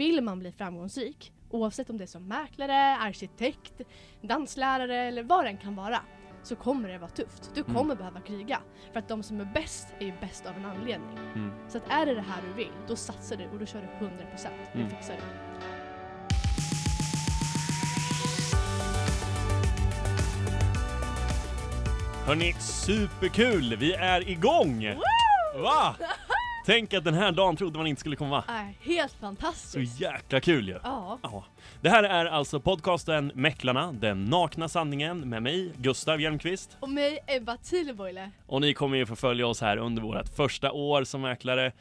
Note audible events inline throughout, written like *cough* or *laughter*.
vill man bli framgångsrik, oavsett om det är som mäklare, arkitekt, danslärare eller vad det än kan vara, så kommer det vara tufft. Du Mm. kommer behöva kriga. För att de som är bäst är ju bäst av en anledning. Mm. Så att är det det här du vill, då satsar du och då kör du 100%. Det Mm. fixar du. Hörni, superkul! Vi är igång! Va? *laughs* Tänk att den här dagen trodde man inte skulle komma. Äh, helt Så fantastiskt. jäkla kul ju! Ja. Ja. Det här är alltså podcasten Mäklarna, den nakna sanningen med mig, Gustav Hjelmqvist. Och mig, Ebba Thielevoile. Och ni kommer ju få följa oss här under vårt första år som mäklare.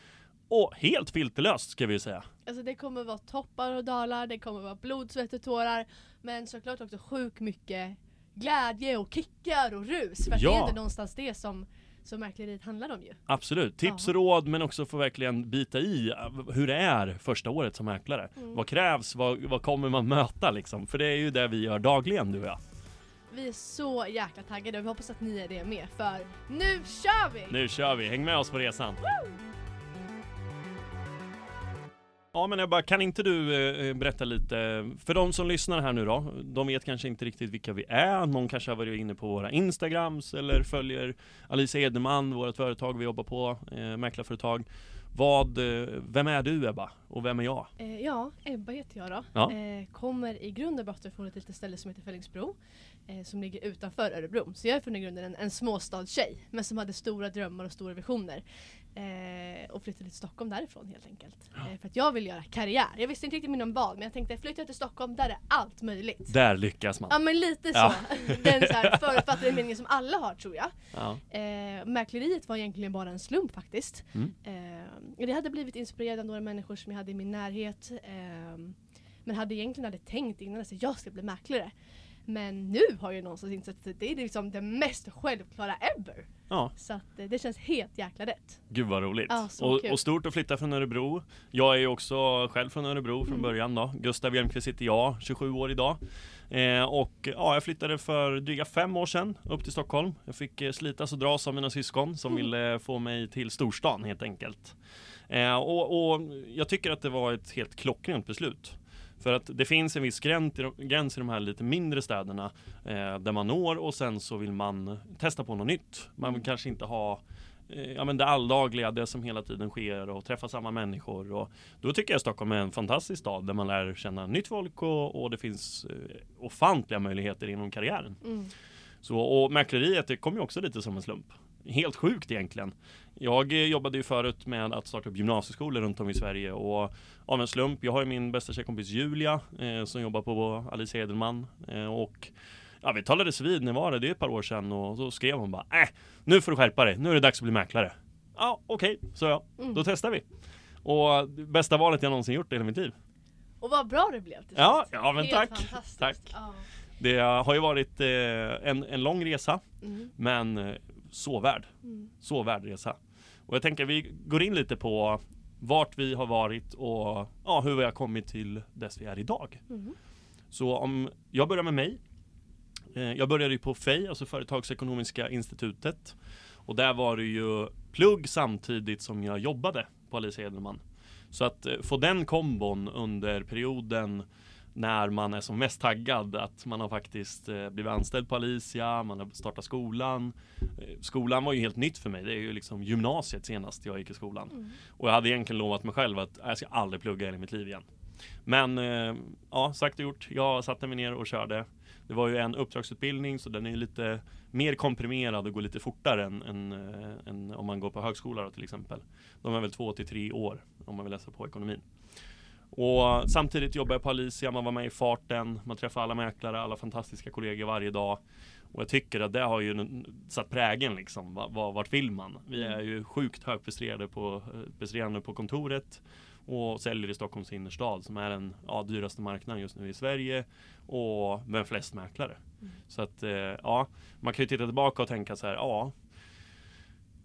Och helt filterlöst ska vi ju säga. Alltså det kommer vara toppar och dalar, det kommer vara blod, svett och tårar. Men såklart också sjukt mycket glädje och kickar och rus. För Ja. det är inte någonstans det som, som mäkleriet handlar om ju. Absolut, tips och råd men också få verkligen bita i eh, hur det är första året som mäklare. Mm. Vad krävs? Vad, vad kommer man möta liksom? För det är ju det vi gör dagligen du och jag. Vi är så jäkla taggade och vi hoppas att ni är det med. För nu kör vi! Nu kör vi, häng med oss på resan! Ja men Ebba, kan inte du eh, berätta lite, för de som lyssnar här nu då, de vet kanske inte riktigt vilka vi är, någon kanske har varit inne på våra Instagrams eller följer Alice Edelman, vårt företag vi jobbar på, eh, mäklarföretag. Vad, eh, vem är du Ebba? Och vem är jag? Eh, ja, Ebba heter jag då. Ja. Eh, kommer i grund och botten från ett litet ställe som heter Fellingsbro. Eh, som ligger utanför Örebro. Så jag är från i grunden en, en småstadstjej. Men som hade stora drömmar och stora visioner. Eh, och flyttade till Stockholm därifrån helt enkelt. Eh, för att jag vill göra karriär. Jag visste inte riktigt inom vad men jag tänkte flytta till Stockholm där är allt möjligt. Där lyckas man. Ja men lite så. Ja. Den så här förutfattade meningen som alla har tror jag. Ja. Eh, mäkleriet var egentligen bara en slump faktiskt. Mm. Eh, jag hade blivit inspirerad av några människor som jag hade i min närhet. Eh, men hade egentligen aldrig tänkt innan att jag ska bli mäklare. Men nu har jag någonstans insett att det är liksom det mest självklara ever. ja, Så att eh, det känns helt jäkla rätt. gud vad roligt. Ja, och, och stort att flytta från Örebro. Jag är ju också själv från Örebro från Mm. början då. Gustav Hjelmqvist heter jag, 27 år idag. Eh, och ja, jag flyttade för dryga fem år sedan upp till Stockholm. Jag fick eh, slitas och dras av mina syskon som Mm. ville få mig till storstan helt enkelt. Eh, och, och jag tycker att det var ett helt klockrent beslut. För att det finns en viss gräns i de, här lite mindre städerna eh, där man når och sen så vill man testa på något nytt. Man vill kanske inte ha eh, ja, men det alldagliga, det som hela tiden sker och träffa samma människor. Och då tycker jag Stockholm är en fantastisk stad där man lär känna nytt folk och, och det finns eh, ofantliga möjligheter inom karriären. Mm. Så, och mäkleriet det kom ju också lite som en slump. Helt sjukt egentligen. Jag eh, jobbade ju förut med att starta upp gymnasieskolor runt om i Sverige och av en slump, jag har ju min bästa tjejkompis Julia eh, som jobbar på Alice Edelman eh, och ja, vi talades vid, när var det? Det är ett par år sedan och så skrev hon bara äh, nu får du skärpa dig, nu är det dags att bli mäklare. Ja, okej, så ja, Mm. då testar vi. Och bästa valet jag någonsin gjort i hela mitt liv. Och vad bra det blev till Ja, ja men Helt tack. Tack. Ja. Det har ju varit eh, en, en lång resa, Mm. men eh, så värd. Mm. Så värd resa. Och jag tänker vi går in lite på vart vi har varit och ja, hur vi har kommit till dess vi är idag. Mm. Så om jag börjar med mig. Eh, jag började ju på FEI, alltså Företagsekonomiska institutet. Och där var det ju plugg samtidigt som jag jobbade på Alice Edelman. Så att eh, få den kombon under perioden när man är som mest taggad att man har faktiskt eh, blivit anställd på Alicia, man har startat skolan. Eh, skolan var ju helt nytt för mig, det är ju liksom gymnasiet senast jag gick i skolan. Mm. Och jag hade egentligen lovat mig själv att "Nej, jag ska aldrig plugga i hela mitt liv igen. Men eh, ja, sagt och gjort. Jag satte mig ner och körde. Det var ju en uppdragsutbildning så den är lite mer komprimerad och går lite fortare än, än, än om man går på högskola då, till exempel. De är väl två till tre år om man vill läsa på ekonomin. Och samtidigt jobbar jag på Alicia, man var med i farten, man träffar alla mäklare, alla fantastiska kollegor varje dag. Och jag tycker att det har ju satt prägen liksom, Va- va- vart vill man? Vi är ju sjukt högpresterade på, presterande på kontoret och säljer i Stockholms innerstad som är den ja, dyraste marknaden just nu i Sverige och med flest mäklare. Mm. Så att eh, ja, man kan ju titta tillbaka och tänka så här, ja,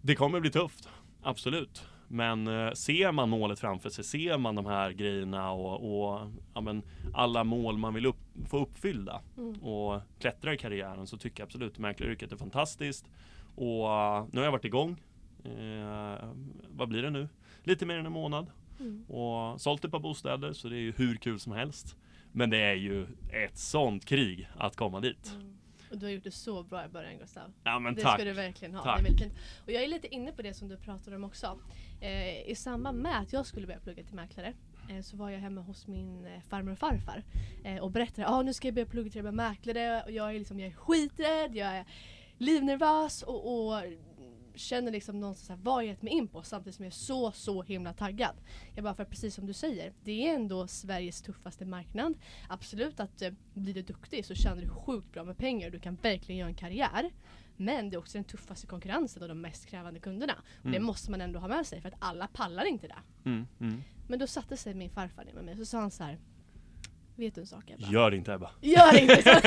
det kommer bli tufft, absolut. Men eh, ser man målet framför sig, ser man de här grejerna och, och ja, men, alla mål man vill upp, få uppfyllda Mm. och klättra i karriären så tycker jag absolut att mäklaryrket är fantastiskt. Och eh, nu har jag varit igång. Eh, vad blir det nu? Lite mer än en månad. Mm. och sålt ett par bostäder så det är ju hur kul som helst. Men det är ju ett sånt krig att komma dit. Mm. Och du har gjort det så bra i början Gustav. Ja men det tack. ska du verkligen ha. Tack. Det är väldigt fint. Och jag är lite inne på det som du pratar om också. Eh, I samband med att jag skulle börja plugga till mäklare eh, så var jag hemma hos min eh, farmor och farfar eh, och berättade ah, nu ska jag börja plugga till att bli mäklare och jag är, liksom, jag är skiträdd, jag är livnervös och, och känner liksom någonstans här, vad jag gett mig in på samtidigt som jag är så, så himla taggad. Jag bara för precis som du säger, det är ändå Sveriges tuffaste marknad. Absolut att eh, blir du duktig så tjänar du sjukt bra med pengar och du kan verkligen göra en karriär. Men det är också den tuffaste konkurrensen och de mest krävande kunderna. Och Det Mm. måste man ändå ha med sig för att alla pallar inte det. Mm, mm. Men då satte sig min farfar ner med mig och så sa han så här. Vet du en sak Ebba? Gör det inte Ebba. Gör inte så! *laughs*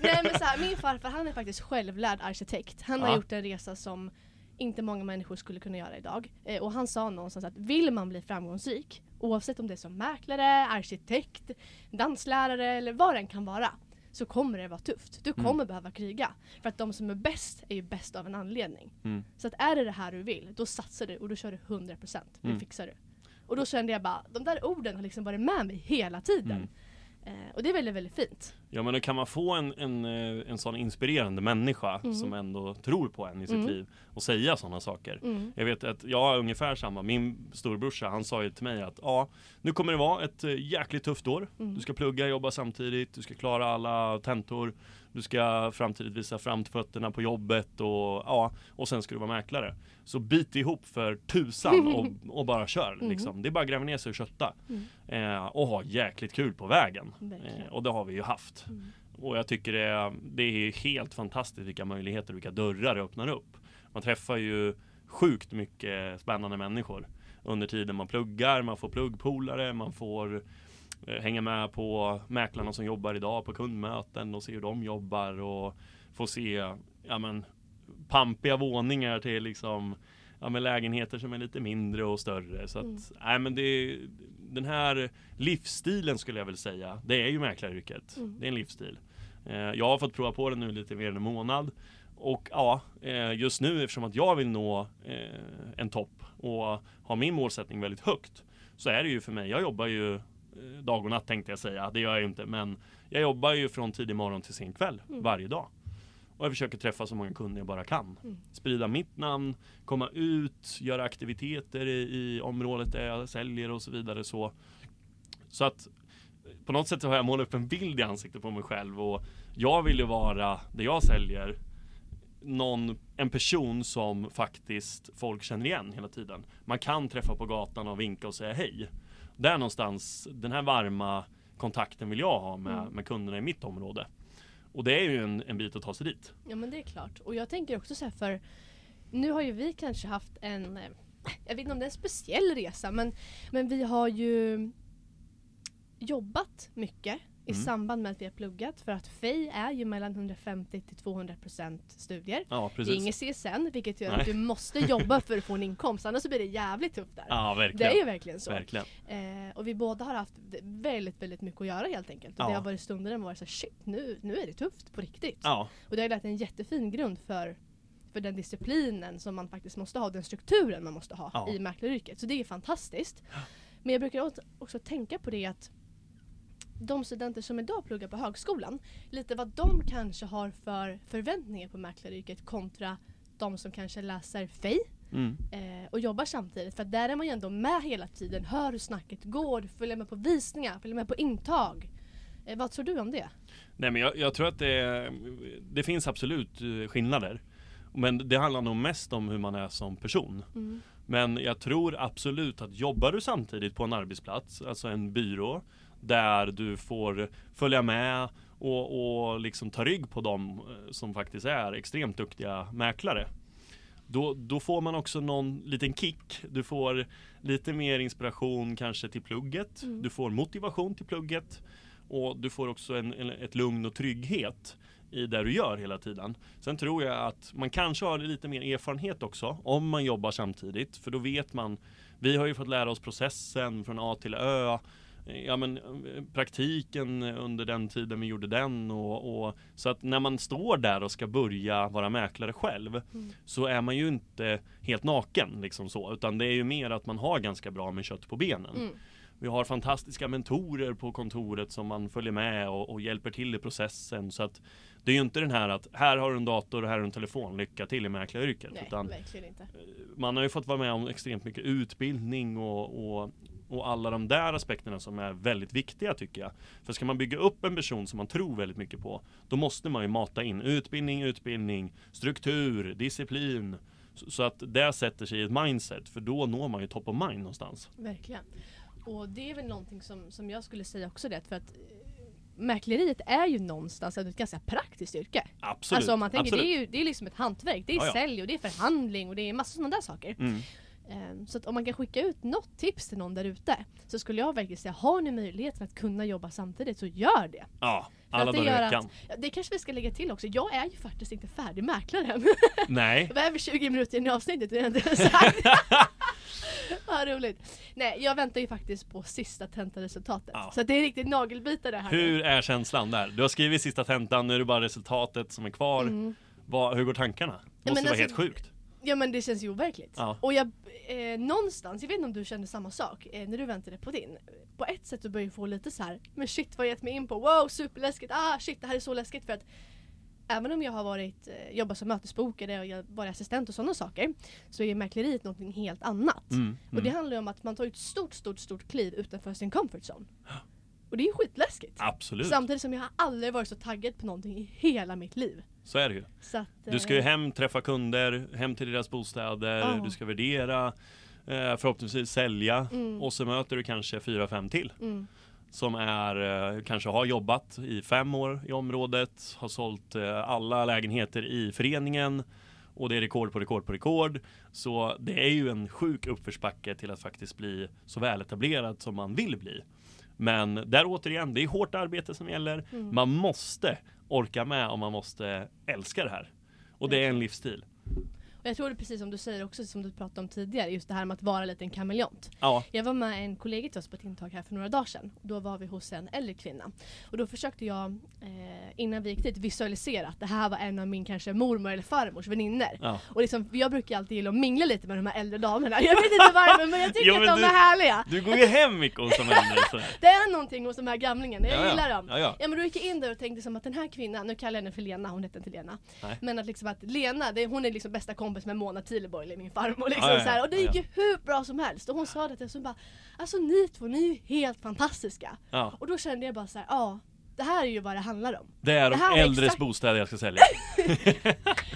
Nej men så här, min farfar han är faktiskt självlärd arkitekt. Han har Ja. gjort en resa som inte många människor skulle kunna göra idag. Eh, och han sa någonstans att vill man bli framgångsrik, oavsett om det är som mäklare, arkitekt, danslärare eller vad det än kan vara, så kommer det vara tufft. Du Mm. kommer behöva kriga. För att de som är bäst är ju bäst av en anledning. Mm. Så att är det det här du vill, då satsar du och då kör du 100%. Det Mm. fixar du. Och då kände jag bara, de där orden har liksom varit med mig hela tiden. Mm. Eh, och det är väldigt, väldigt fint. Ja men då kan man få en, en, eh, en sån inspirerande människa Mm. som ändå tror på en i sitt Mm. liv och säga sådana saker. Mm. Jag vet att jag har ungefär samma, min storbrorsa han sa ju till mig att ja, nu kommer det vara ett eh, jäkligt tufft år. Mm. Du ska plugga, jobba samtidigt, du ska klara alla tentor, du ska framtidigt visa fram till fötterna på jobbet och ja, och sen ska du vara mäklare. Så bit ihop för tusan *laughs* och, och bara kör Mm. liksom. Det är bara att gräva ner sig och kötta. Mm. Eh, och ha jäkligt kul på vägen. Eh, och det har vi ju haft. Mm. Och jag tycker det är, det är helt fantastiskt vilka möjligheter vilka dörrar det öppnar upp. Man träffar ju sjukt mycket spännande människor under tiden man pluggar, man får pluggpolare, man får hänga med på mäklarna som jobbar idag på kundmöten och se hur de jobbar och få se ja, men, pampiga våningar till liksom ja, men lägenheter som är lite mindre och större. Så att, Mm. nej, men det, den här livsstilen skulle jag väl säga, det är ju mäklaryrket. Mm. Det är en livsstil. Eh, jag har fått prova på det nu lite mer än en månad. Och ja, eh, just nu eftersom att jag vill nå eh, en topp och ha min målsättning väldigt högt så är det ju för mig, jag jobbar ju eh, dag och natt tänkte jag säga, det gör jag ju inte men jag jobbar ju från tidig morgon till sen kväll Mm. varje dag. Och jag försöker träffa så många kunder jag bara kan. Mm. Sprida mitt namn, komma ut, göra aktiviteter i, i området där jag säljer och så vidare. Så, så att på något sätt har jag målat upp en bild i ansiktet på mig själv och jag vill ju vara, det jag säljer, någon, en person som faktiskt folk känner igen hela tiden. Man kan träffa på gatan och vinka och säga hej. Där någonstans, den här varma kontakten vill jag ha med, Mm. med kunderna i mitt område. Och det är ju en, en bit att ta sig dit. Ja men det är klart. Och jag tänker också så här för nu har ju vi kanske haft en, eh, jag vet inte om det är en speciell resa men, men vi har ju jobbat mycket i Mm. samband med att vi har pluggat för att FEI är ju mellan 150 till 200 procent studier. Ja, Det är inget CSN vilket gör Nej. att du måste *laughs* jobba för att få en inkomst annars så blir det jävligt tufft där. Ja, det är ju verkligen så. Verkligen. Eh, och vi båda har haft väldigt, väldigt mycket att göra helt enkelt. Och Ja. det har varit stunder där man varit så shit nu, nu är det tufft på riktigt. Ja, Och det har lagt en jättefin grund för, för den disciplinen som man faktiskt måste ha, den strukturen man måste ha i mäklaryrket. Så det är fantastiskt. Men jag brukar också tänka på det att de studenter som idag pluggar på högskolan, lite vad de kanske har för förväntningar på mäklaryrket kontra de som kanske läser FEI mm. eh, och jobbar samtidigt. För där är man ju ändå med hela tiden, hör hur snacket går, följer med på visningar, följer med på intag. Eh, vad tror du om det? Nej men jag, jag tror att det, det finns absolut eh, skillnader. Men det handlar nog mest om hur man är som person. Men jag tror absolut att jobbar du samtidigt på en arbetsplats, alltså en byrå, där du får följa med och, och liksom ta rygg på dem eh, som faktiskt är extremt duktiga mäklare. Då, då får man också någon liten kick. Du får lite mer inspiration kanske till plugget. Mm. Du får motivation till plugget. Och du får också en, en, ett lugn och trygghet i det du gör hela tiden. Sen tror jag att man kanske har lite mer erfarenhet också om man jobbar samtidigt. För då vet man, vi har ju fått lära oss processen från A till Ö. ja, men, praktiken under den tiden vi gjorde den. Och, och, så att när man står där och ska börja vara mäklare själv Mm. så är man ju inte helt naken liksom så, utan det är ju mer att man har ganska bra med kött på benen. Mm. Vi har fantastiska mentorer på kontoret som man följer med och, och hjälper till i processen. Så att det är ju inte den här att här har du en dator och här har du en telefon, lycka till i mäklaryrket. Nej, Utan man har ju fått vara med om extremt mycket utbildning och, och, och alla de där aspekterna som är väldigt viktiga tycker jag. För ska man bygga upp en person som man tror väldigt mycket på, då måste man ju mata in utbildning, utbildning, struktur, disciplin. Så, att det sätter sig i ett mindset, för då når man ju top of mind någonstans. Verkligen. Och det är väl någonting som, som jag skulle säga också det, för att eh, mäkleriet är ju någonstans ett ganska praktiskt yrke. Absolut. alltså om man tänker, absolut. det är ju det är liksom ett hantverk. Det är Ja, ja. sälj och det är förhandling och det är massa sådana där saker. Mm. Ehm, Så att om man kan skicka ut något tips till någon där ute så skulle jag verkligen säga, har ni möjligheten att kunna jobba samtidigt så gör det. Ja, alla det dagar i veckan. att- Ja, det kanske vi ska lägga till också. Jag är ju faktiskt inte färdig mäklare än. *laughs* Nej, Jag var över 20 minuter in i avsnittet, det är inte sagt. Vad roligt. Nej, jag väntar ju faktiskt på sista tentaresultatet. Ja. Så det är riktigt nagelbitare här nu. hur är känslan där? Du har skrivit sista tentan, nu är det bara resultatet som är kvar. Mm. Vad, hur går tankarna? Måste men vara alltså- helt sjukt. Ja men det känns ju overkligt. Ja. Och jag, eh, någonstans, jag vet inte om du kände samma sak eh, när du väntade på din. På ett sätt så börjar jag få lite så här, men shit vad har jag gett mig in på? Wow superläskigt, ah shit det här är så läskigt för att Även om jag har varit, eh, jobbat som mötesbokare och jag varit assistent och sådana saker Så är mäkleriet någonting helt annat. Mm, Och det mm. handlar ju om att man tar ett stort, stort, stort kliv utanför sin comfort zone. Och det är ju skitläskigt. Absolut, Samtidigt som jag har aldrig varit så taggad på någonting i hela mitt liv. så är det ju. Så att, Du ska ju eh, hem, träffa kunder, hem till deras bostäder, Ja. du ska värdera, eh, förhoppningsvis sälja Mm. och så möter du kanske fyra, fem till Mm, som är, eh, kanske har jobbat i fem år i området, har sålt alla lägenheter i föreningen och det är rekord på rekord på rekord. Så det är ju en sjuk uppförsbacke till att faktiskt bli så väletablerad som man vill bli. Men där återigen, det är hårt arbete som gäller. Mm. Man måste orka med och man måste älska det här. Och det är en livsstil. Och jag tror det är precis som du säger också, som du pratade om tidigare, just det här med att vara lite en kameleont. Ja, Jag var med en kollega till oss på ett intag här för några dagar sedan. Då var vi hos en äldre kvinna. Och då försökte jag, eh, innan vi gick dit, visualisera att det här var en av min kanske mormor eller farmors vänner. ja. Och liksom, jag brukar alltid gilla att mingla lite med de här äldre damerna. Jag vet inte varför men jag tycker *laughs* Jo, att men de du- är härliga. Du går ju hem mycket hos de äldre. *laughs* Det är någonting hos de här gamlingarna, jag Ja, gillar dem. Ja, men då gick jag in där och tänkte som att den här kvinnan, nu kallar jag henne för Lena, hon hette inte Lena. Nej. Men att liksom att Lena, det, hon är liksom bästa kompis med Mona Thieleborg, min farmor liksom Ja, ja, så här. Och det gick ju hur bra som helst. Och hon sa det till oss, hon bara Alltså ni två, ni är ju helt fantastiska. Ja. Och då kände jag bara så här, ja det här är ju vad det handlar om. Det är Det de äldres exakt- bostäder jag ska sälja. *laughs*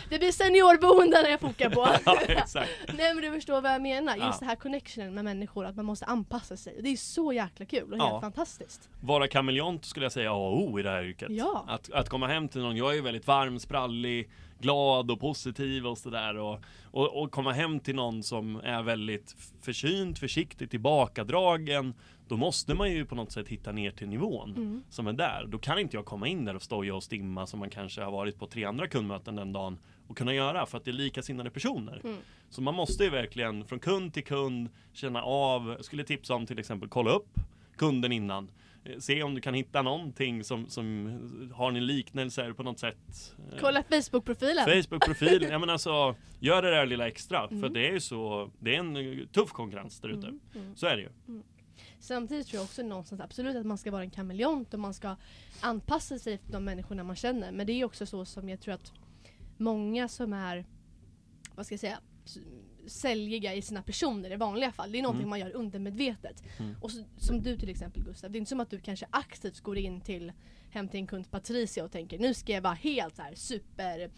Det blir seniorboenden jag fokar på. *laughs* ja, exakt. Nej men du förstår vad jag menar, just Ja. det här connectionen med människor, att man måste anpassa sig. Och det är så jäkla kul och Ja. helt fantastiskt. Vara kameleont skulle jag säga A och O i det här yrket. Ja. Att, att komma hem till någon, jag är ju väldigt varm, sprallig, glad och positiv och sådär. Och, och, och komma hem till någon som är väldigt försynt, försiktig, tillbakadragen. Då måste man ju på något sätt hitta ner till nivån Mm. som är där. Då kan inte jag komma in där och stoja och stimma som man kanske har varit på tre andra kundmöten den dagen och kunna göra för att det är likasinnade personer. Mm. Så man måste ju verkligen från kund till kund känna av, skulle tipsa om till exempel kolla upp kunden innan. Se om du kan hitta någonting som, som har en liknelse på något sätt. Eh, Kolla Facebook-profilen. Facebook-profil, ja men alltså gör det där lilla extra Mm. för det är ju så, det är en eh, tuff konkurrens där ute. Mm, mm. Så är det ju. Samtidigt tror jag också någonstans absolut att man ska vara en kameleont och man ska anpassa sig efter de människorna man känner. Men det är också så som jag tror att många som är, vad ska jag säga, säljiga i sina personer i vanliga fall. Det är någonting Mm. man gör undermedvetet. Mm. Och så, som du till exempel Gustav, det är inte som att du kanske aktivt går in till hem till en kund Patricia och tänker nu ska jag vara helt så här super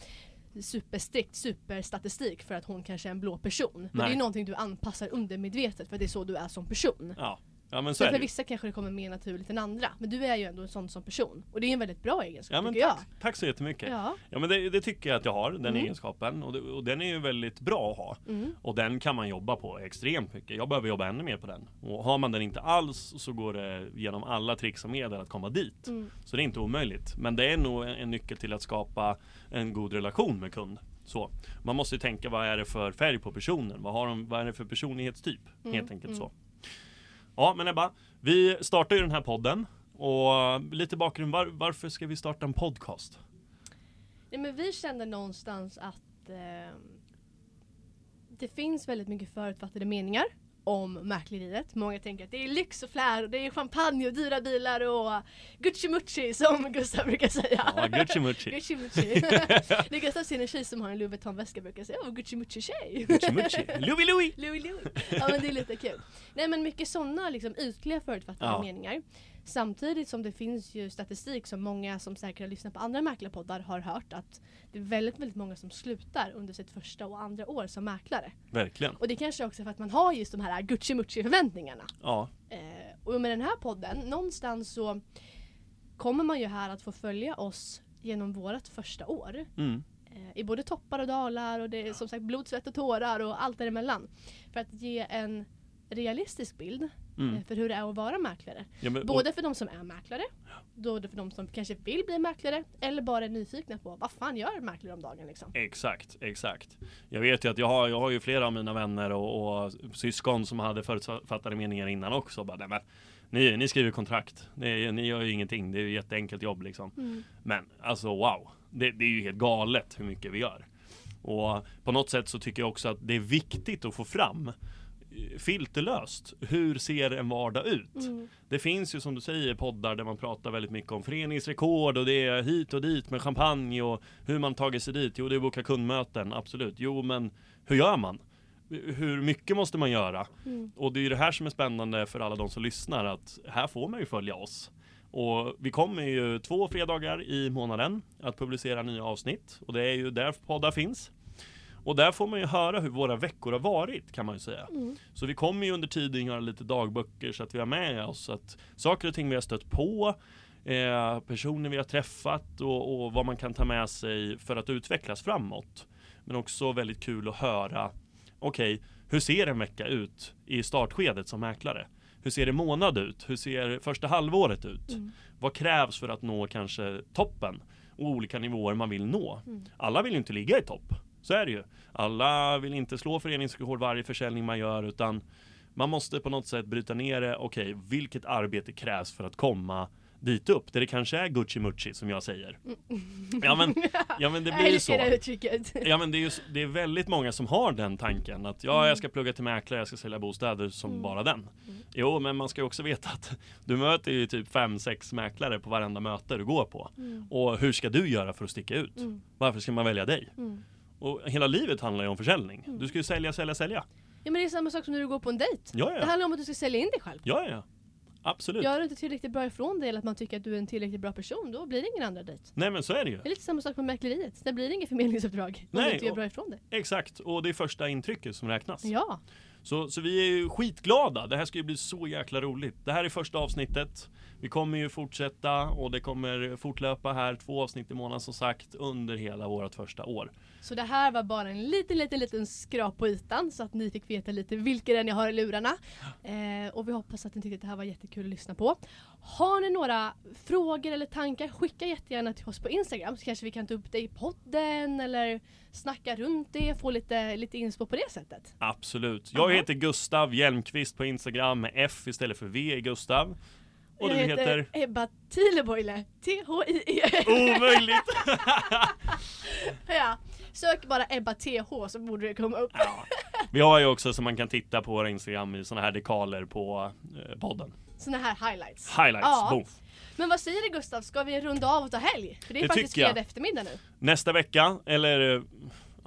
superstrikt superstatistik för att hon kanske är en blå person. Men Nej. det är någonting du anpassar undermedvetet för det är så du är som person. Ja, ja men så Så för vissa kanske det kommer mer naturligt än andra. Men du är ju ändå en sån som person. Och det är en väldigt bra egenskap Ja men tycker tack, tack så jättemycket. jag. Ja, Ja. men det, det tycker jag att jag har, den Mm. egenskapen. Och, det, och den är ju väldigt bra att ha. Mm. Och den kan man jobba på extremt mycket. Jag behöver jobba ännu mer på den. Och har man den inte alls så går det genom alla tricks och medel att komma dit. Mm. Så det är inte omöjligt. Men det är nog en, en nyckel till att skapa en god relation med kund. Så. Man måste ju tänka vad är det för färg på personen? Vad, har de, vad är det för personlighetstyp? Mm, Helt enkelt mm. så. Ja, men Ebba, vi startar ju den här podden och lite bakgrund, var, varför ska vi starta en podcast? Nej, men vi kände någonstans att eh, det finns väldigt mycket förutfattade meningar om mäkleriet. Många tänker att det är lyx och flär och det är champagne och dyra bilar och Gucci Mucci som Gustav brukar säga. Ja, Gucci Mucci. *laughs* Gucci Mucci. När *laughs* Gustav en tjej som har en Louis Vuitton-väska brukar säga Åh, Gucci Mucci tjej. Gucci Mucci. Louis Louis. Louis Louis. Ja men det är lite kul. Nej men mycket sådana liksom ytliga förutfattade Ja. meningar. Samtidigt som det finns ju statistik som många som säkert har lyssnat på andra mäklarpoddar har hört att det är väldigt, väldigt många som slutar under sitt första och andra år som mäklare. Verkligen. Och det kanske också är för att man har just de här Gucci Mucci förväntningarna. Ja, Eh, och med den här podden, någonstans så kommer man ju här att få följa oss genom vårt första år. mm. Eh, I både toppar och dalar och det är som sagt blod, svett och tårar och allt däremellan. För att ge en realistisk bild Mm. eh, för hur det är att vara mäklare. Ja, men, Både för de som är mäklare, både för de som kanske vill bli mäklare eller bara är nyfikna på vad fan gör mäklare om dagen liksom. Exakt, exakt. Jag vet ju att jag har, jag har ju flera av mina vänner och, och syskon som hade förutfattade meningar innan också. Bara, nej, men, ni, ni skriver kontrakt, ni, ni gör ju ingenting, det är ju jätteenkelt jobb liksom. Mm. Men alltså wow, det, det är ju helt galet hur mycket vi gör. Och på något sätt så tycker jag också att det är viktigt att få fram filterlöst. Hur ser en vardag ut? Mm. Det finns ju som du säger poddar där man pratar väldigt mycket om föreningsrekord och det är hit och dit med champagne och hur man tagit sig dit. Jo, det är boka kundmöten, absolut. Jo, men hur gör man? Hur mycket måste man göra? Mm. Och det är ju det här som är spännande för alla de som lyssnar att här får man ju följa oss. Och vi kommer ju två fredagar i månaden att publicera nya avsnitt och det är ju där poddar finns. Och där får man ju höra hur våra veckor har varit kan man ju säga. Mm. Så vi kommer ju under tiden göra lite dagböcker så att vi har med oss att saker och ting vi har stött på, eh, personer vi har träffat och, och vad man kan ta med sig för att utvecklas framåt. Men också väldigt kul att höra, okej, hur ser en vecka ut i startskedet som mäklare? Hur ser en månad ut? Hur ser första halvåret ut? Mm. Vad krävs för att nå kanske toppen? Och olika nivåer man vill nå. Mm. Alla vill ju inte ligga i topp. Så är det ju. Alla vill inte slå föreningsrekord varje försäljning man gör utan man måste på något sätt bryta ner det. Okej, vilket arbete krävs för att komma dit upp? Där det kanske är Gucci Mucci som jag säger. Ja men, *laughs* ja, men det blir ju så. Ja men det är ju det är väldigt många som har den tanken att ja, jag ska plugga till mäklare, jag ska sälja bostäder som Mm. bara den. Jo, men man ska ju också veta att du möter ju typ fem, sex mäklare på varenda möte du går på. Mm. Och hur ska du göra för att sticka ut? Mm. Varför ska man välja dig? Och hela livet handlar ju om försäljning. Mm. Du ska ju sälja, sälja, sälja. Ja men det är samma sak som när du går på en dejt. Ja, Det ja. handlar om att du ska sälja in dig själv. Ja, ja. Absolut. Gör du inte tillräckligt bra ifrån dig eller att man tycker att du är en tillräckligt bra person, då blir det ingen andra dejt. Nej, men så är det ju. Det är lite samma sak med mäkleriet. Det blir inget förmedlingsuppdrag om Nej, du inte gör bra ifrån dig. Exakt. Och det är första intrycket som räknas. Ja. Så, så vi är ju skitglada. Det här ska ju bli så jäkla roligt. Det här är första avsnittet. Vi kommer ju fortsätta och det kommer fortlöpa här två avsnitt i månaden som sagt under hela vårt första år. Så det här var bara en liten, liten, liten skrap på ytan så att ni fick veta lite vilka det är ni har i lurarna. Eh, och vi hoppas att ni tyckte att det här var jättekul att lyssna på. Har ni några frågor eller tankar, skicka jättegärna till oss på Instagram så kanske vi kan ta upp det i podden eller snacka runt det, få lite, lite inspo på det sättet. Absolut. Jag heter Gustav Hjelmqvist på Instagram med F istället för V i Gustav. Och du Jag heter? Ebba Thieleboile. T-H-I-E. Omöjligt! *laughs* ja. Sök bara Ebba TH så borde det komma upp. ja. Vi har ju också så man kan titta på våra Instagram i såna här dekaler på eh, podden. Såna här highlights. Highlights, Ja. boom. Men vad säger du Gustav, ska vi runda av och ta helg? För det är Det faktiskt fredag eftermiddag nu. Nästa vecka, eller eh,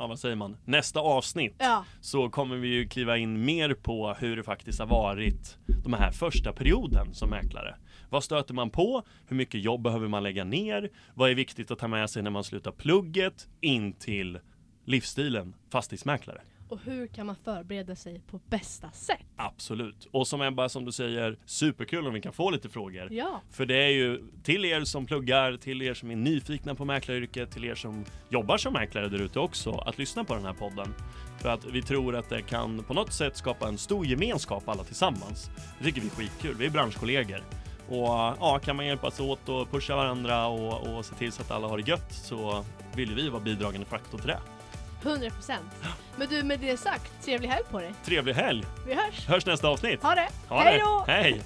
ja, vad säger man? Nästa avsnitt Ja. så kommer vi ju kliva in mer på hur det faktiskt har varit de här första perioden som mäklare. Vad stöter man på? Hur mycket jobb behöver man lägga ner? Vad är viktigt att ta med sig när man slutar plugget in till livsstilen fastighetsmäklare? Och hur kan man förbereda sig på bästa sätt? Absolut. Och som Ebba, som du säger, superkul om vi kan få lite frågor. Ja. För det är ju till er som pluggar, till er som är nyfikna på mäklaryrket, till er som jobbar som mäklare där ute också, att lyssna på den här podden. För att vi tror att det kan på något sätt skapa en stor gemenskap alla tillsammans. Det tycker vi är skitkul, vi är branschkollegor. Och ja, kan man hjälpas åt och pusha varandra och, och se till så att alla har det gött så vill vi vara bidragande faktor till det. 100 procent. Men du, med det sagt, trevlig helg på dig. Trevlig helg! Vi hörs. Hörs nästa avsnitt. Ha det! Ha Hej då! Hej!